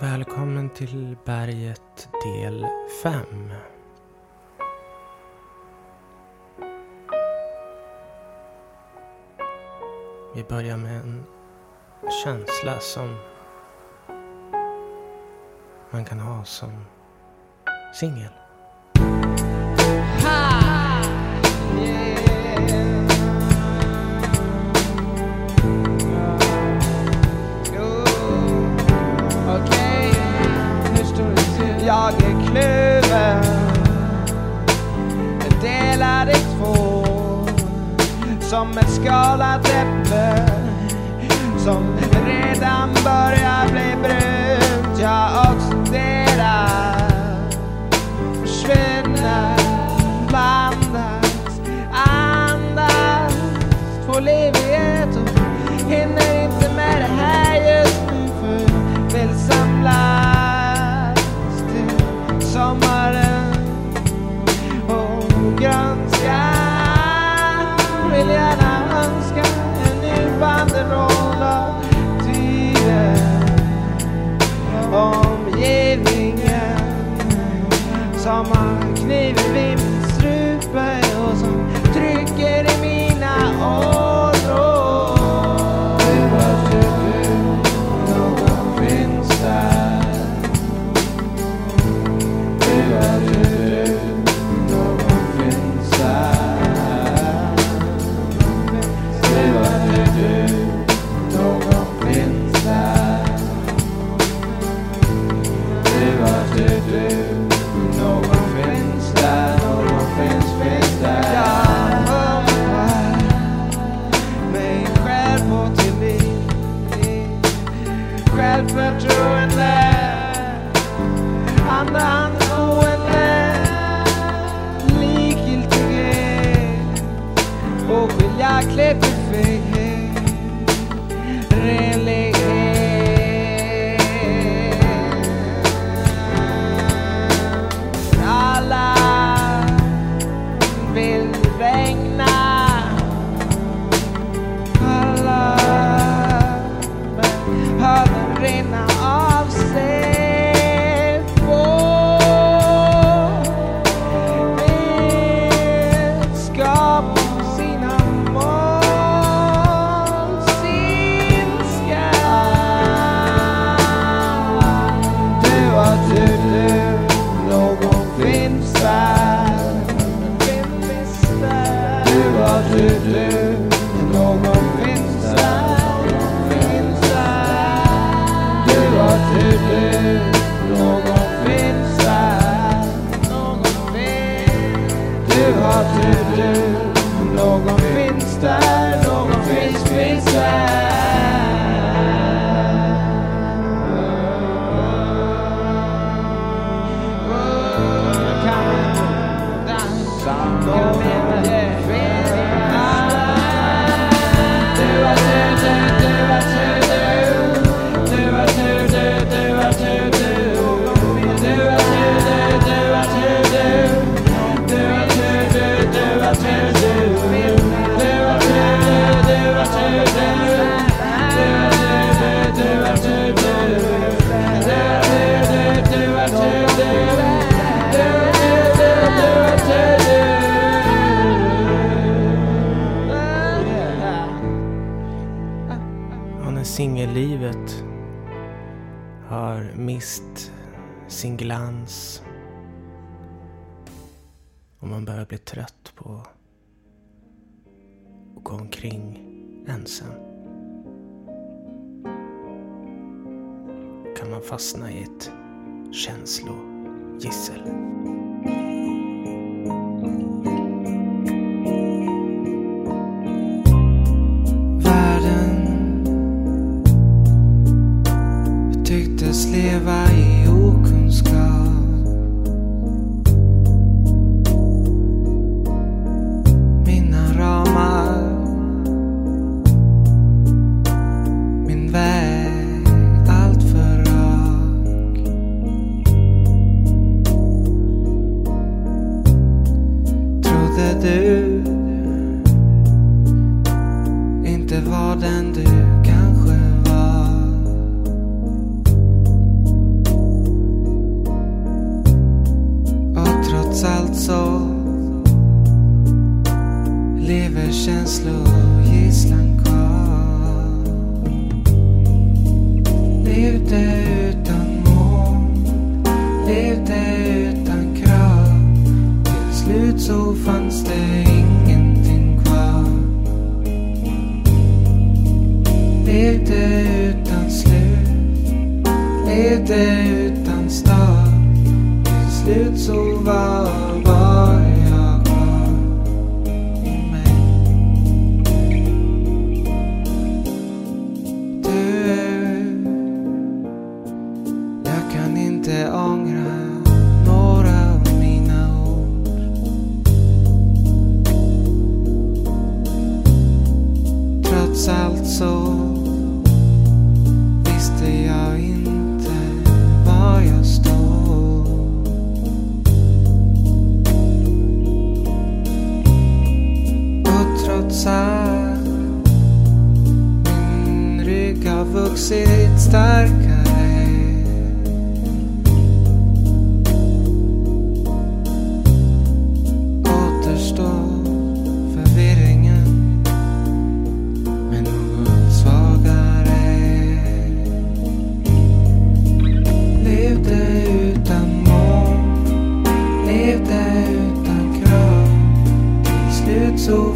Välkommen till berget del 5. Vi börjar med en känsla som man kan ha som singel. side. do. gnist, sin glans. Och man börjar bli trött på att gå omkring ensam. Kan man fastna i ett känslogissel.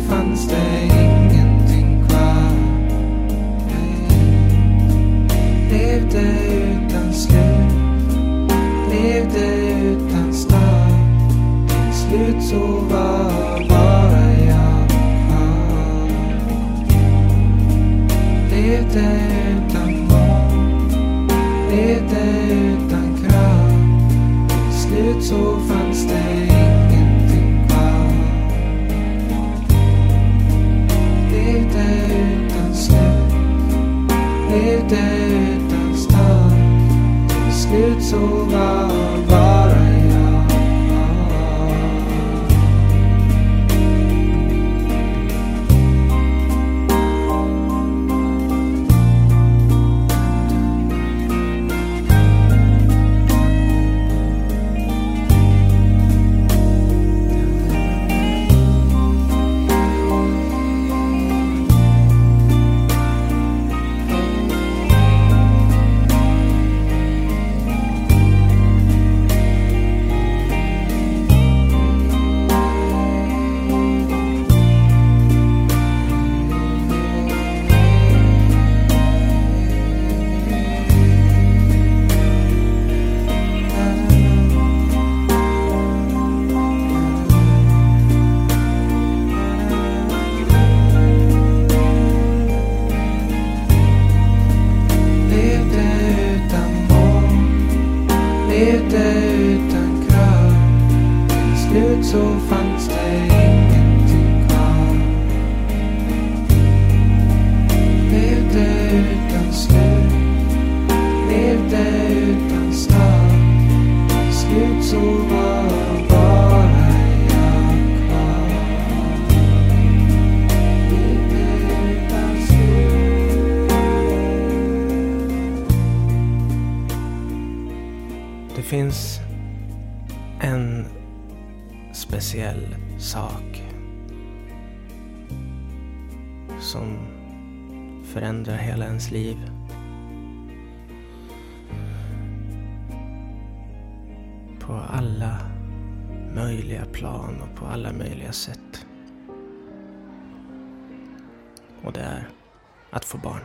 fanns det ingenting kvar. Levde utan slut, levde utan start. Till slut så var bara jag kvar. Levde utan mål, levde utan krav. Till slut så fanns so. förändra hela ens liv. På alla möjliga plan och på alla möjliga sätt. Och det är att få barn.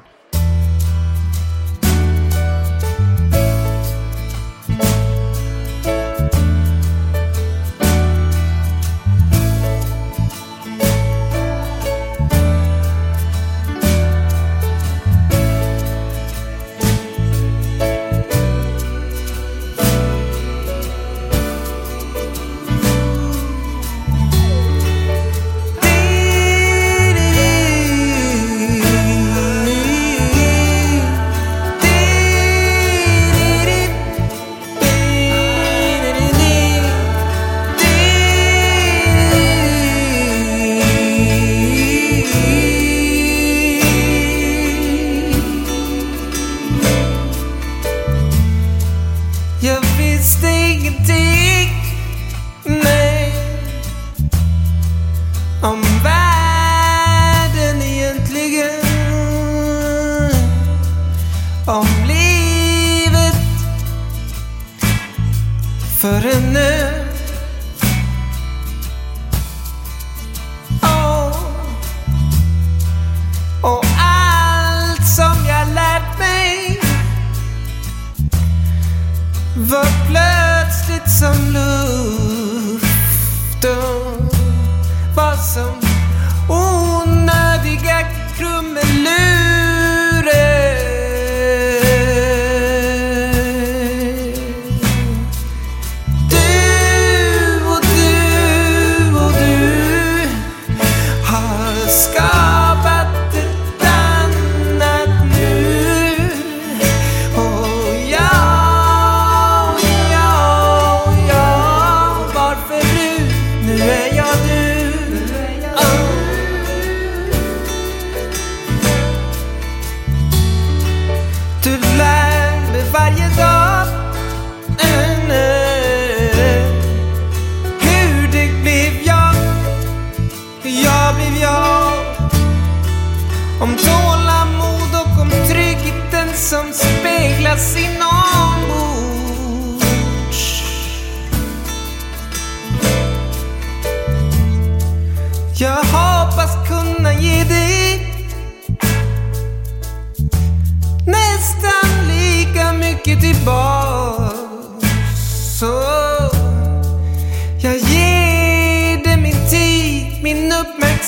var plötsligt som luften. Var som onödiga krumelurer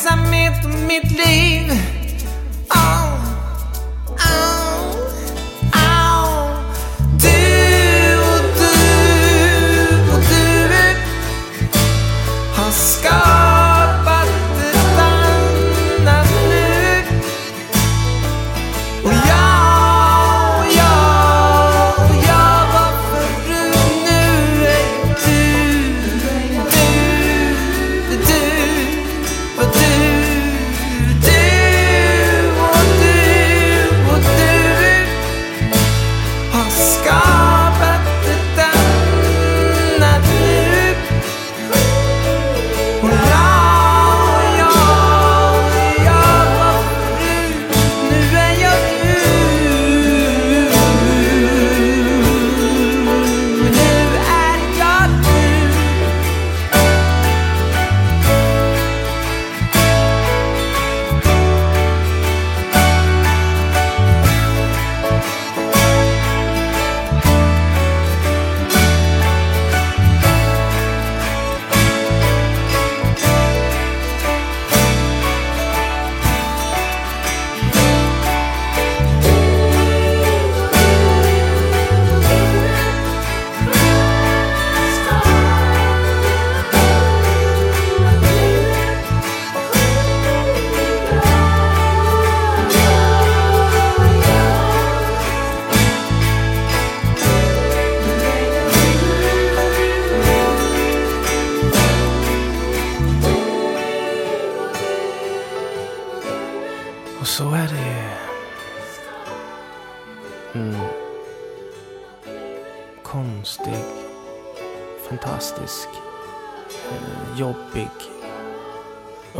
verksamhet och mitt liv.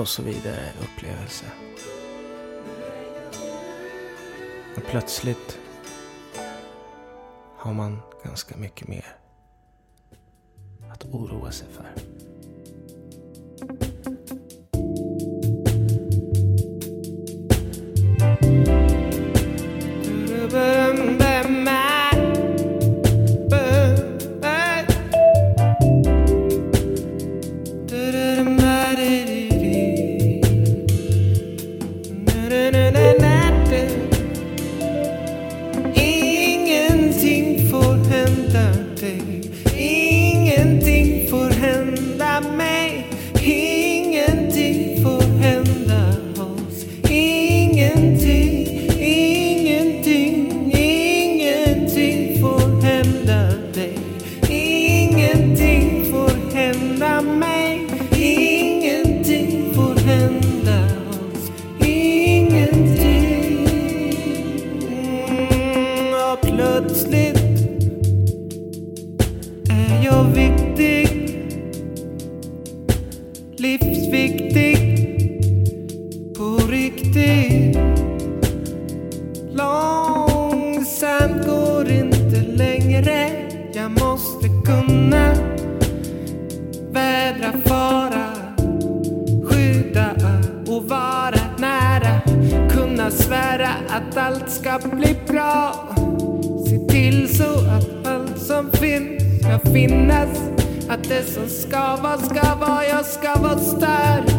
och så vidare upplevelse. Och plötsligt har man ganska mycket mer att oroa sig för. Du, att allt ska bli bra. Se till så att allt som finns ska finnas. Att det som ska vara ska vara, jag ska vara stark.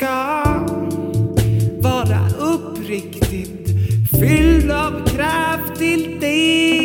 ska vara uppriktigt fylld av kraft till dig.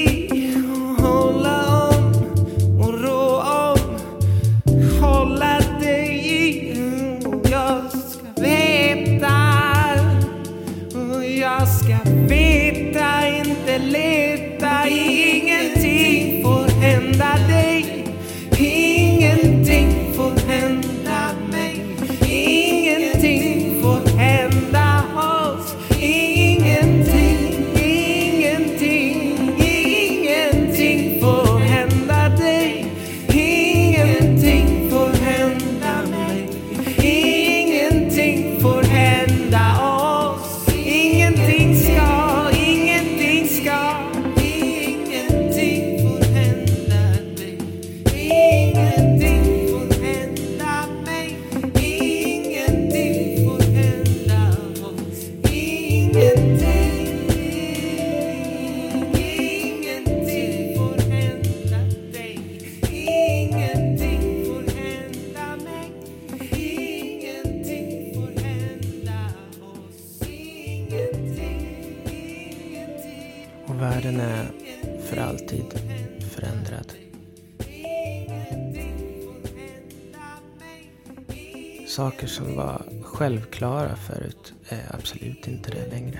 som var självklara förut är absolut inte det längre.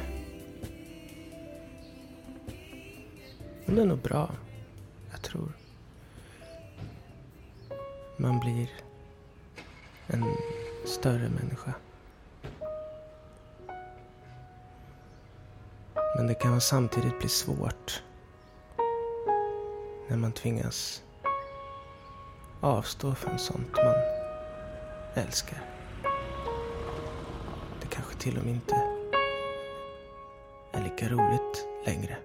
Men det är nog bra, jag tror. Man blir en större människa. Men det kan samtidigt bli svårt när man tvingas avstå från sånt man älskar. Det kanske till och med inte är lika roligt längre.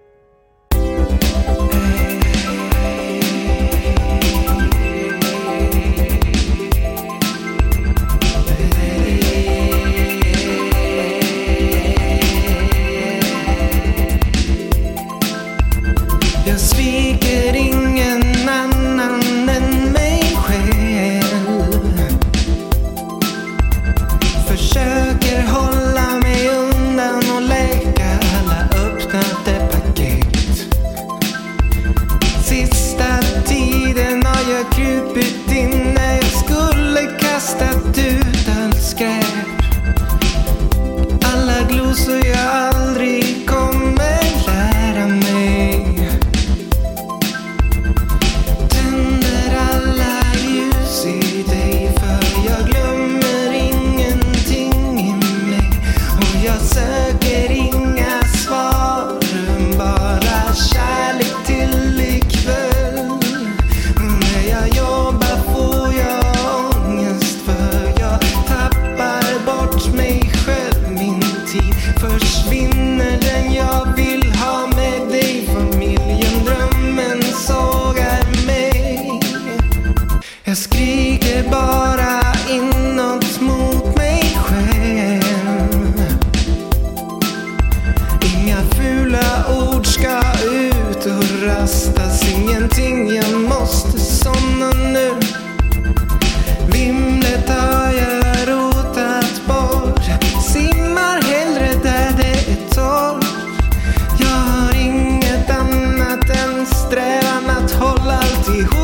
Fijo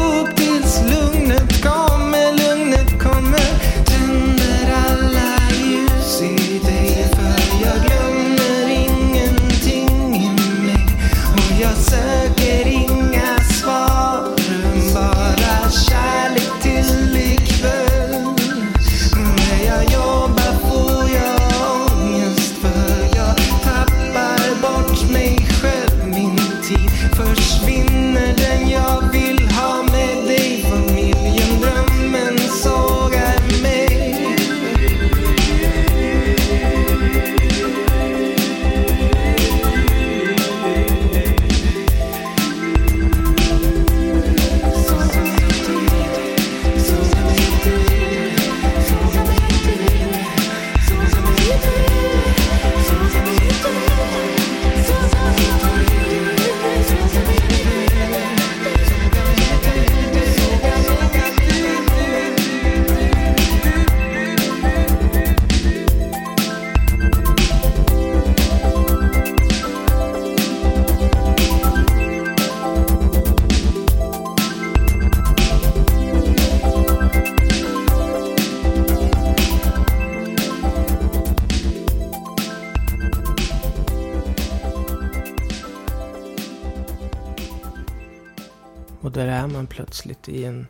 plötsligt i en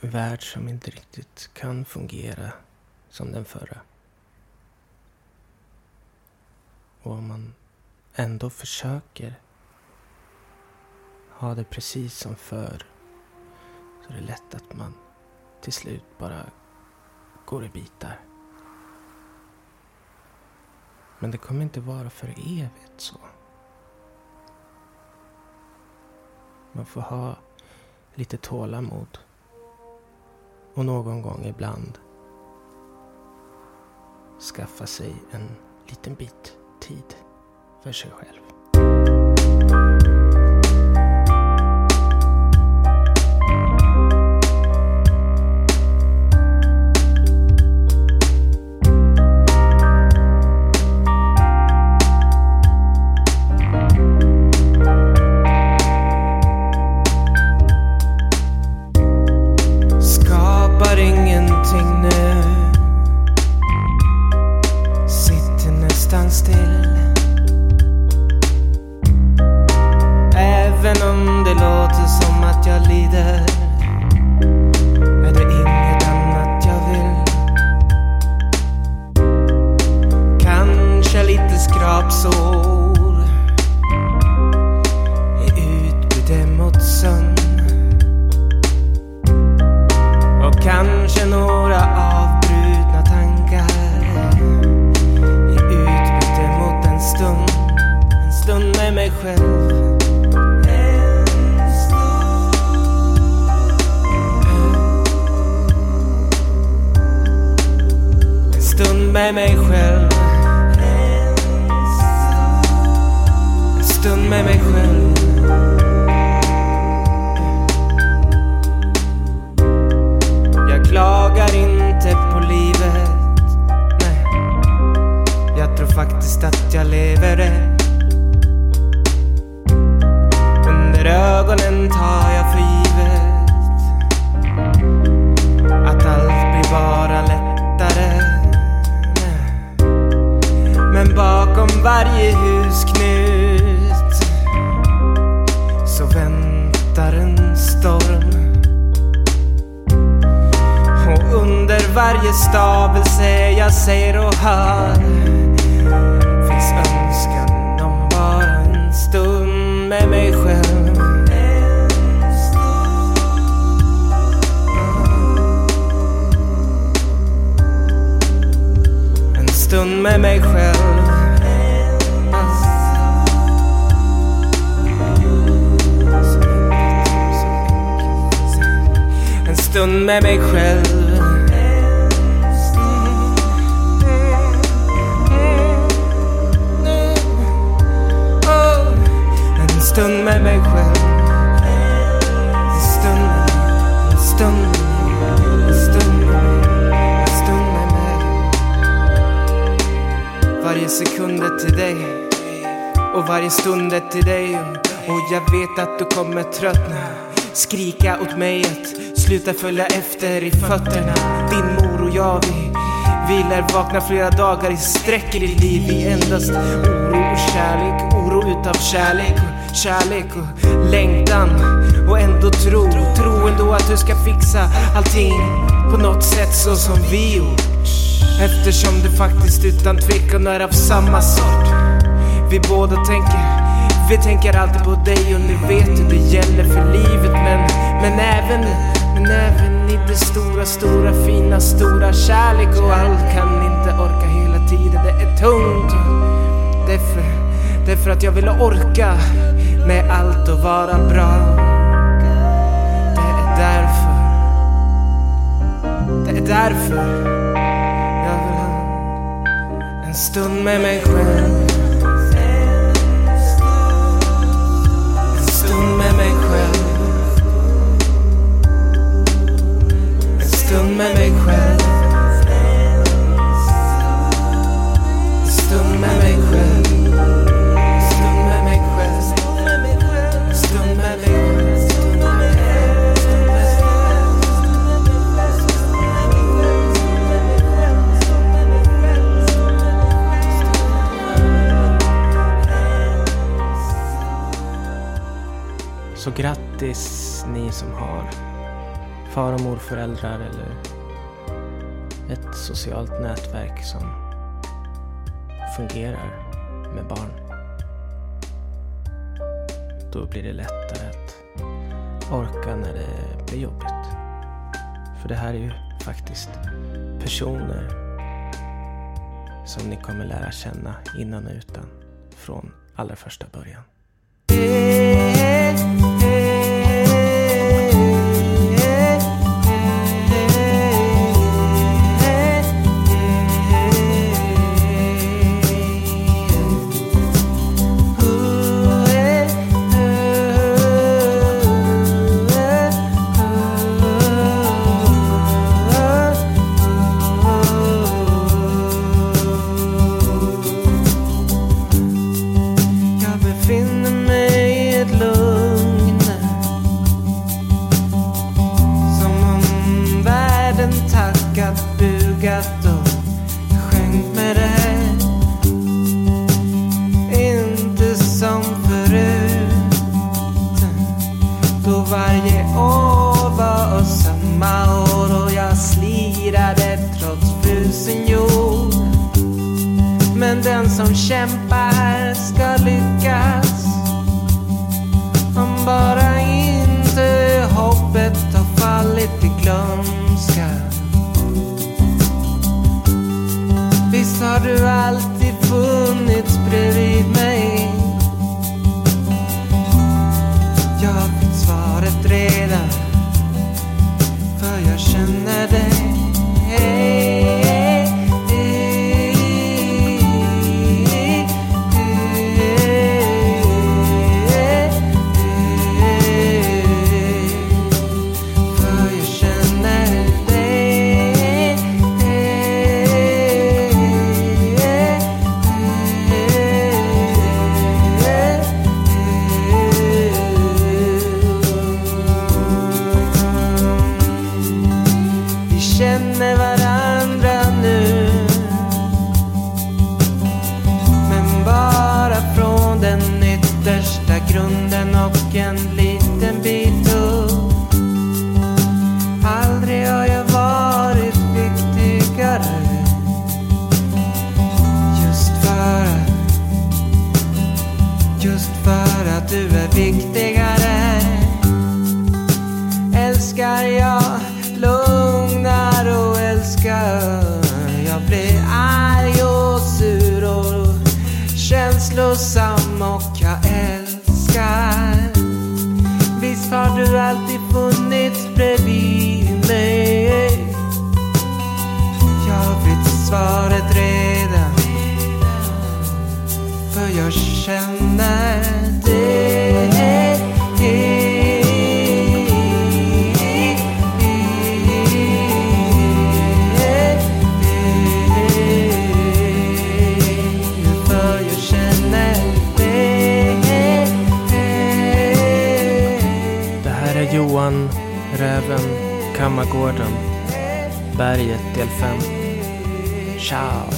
värld som inte riktigt kan fungera som den förra. Och om man ändå försöker ha det precis som förr så är det lätt att man till slut bara går i bitar. Men det kommer inte vara för evigt så. Man får ha lite tålamod. Och någon gång ibland skaffa sig en liten bit tid för sig själv. capsule. Bakom varje husknut så väntar en storm. Och under varje stavelse jag säger och hör finns önskan om bara en stund med mig själv. En stund med mig själv. Stund med mig själv. En stund med mig själv. En stund, en stund, en stund, en stund med mig. Varje sekund är till dig och varje stund är till dig. Och jag vet att du kommer tröttna. Skrika åt mig att sluta följa efter i fötterna. Din mor och jag, vi, vi lär vakna flera dagar i sträck i ditt liv. Vi endast oro och kärlek, oro utav kärlek. och Kärlek och längtan och ändå tro, tro ändå att du ska fixa allting på något sätt så som vi gjort. Eftersom du faktiskt utan tvekan är av samma sort. Vi båda tänker, vi tänker alltid på dig och nu vet du det gäller för livet men, men även, men även i det stora, stora, fina, stora kärlek och allt kan inte orka hela tiden. Det är tungt. Det är för, det är för att jag vill orka med allt och vara bra. Det är därför. Det är därför jag vill ha en stund med mig själv. Grattis ni som har far och morföräldrar eller ett socialt nätverk som fungerar med barn. Då blir det lättare att orka när det blir jobbigt. För det här är ju faktiskt personer som ni kommer lära känna innan och utan från allra första början. Då varje år var samma år och jag slirade trots frusen jord. Men den som kämpar ska lyckas. Om bara inte hoppet har fallit i glömska Visst har du alltid funnits bredvid mig. Svaret För jag känner dig. Jag känner dig För jag känner dig Det här är Johan Räven Kammargården Berget del 5. Ciao!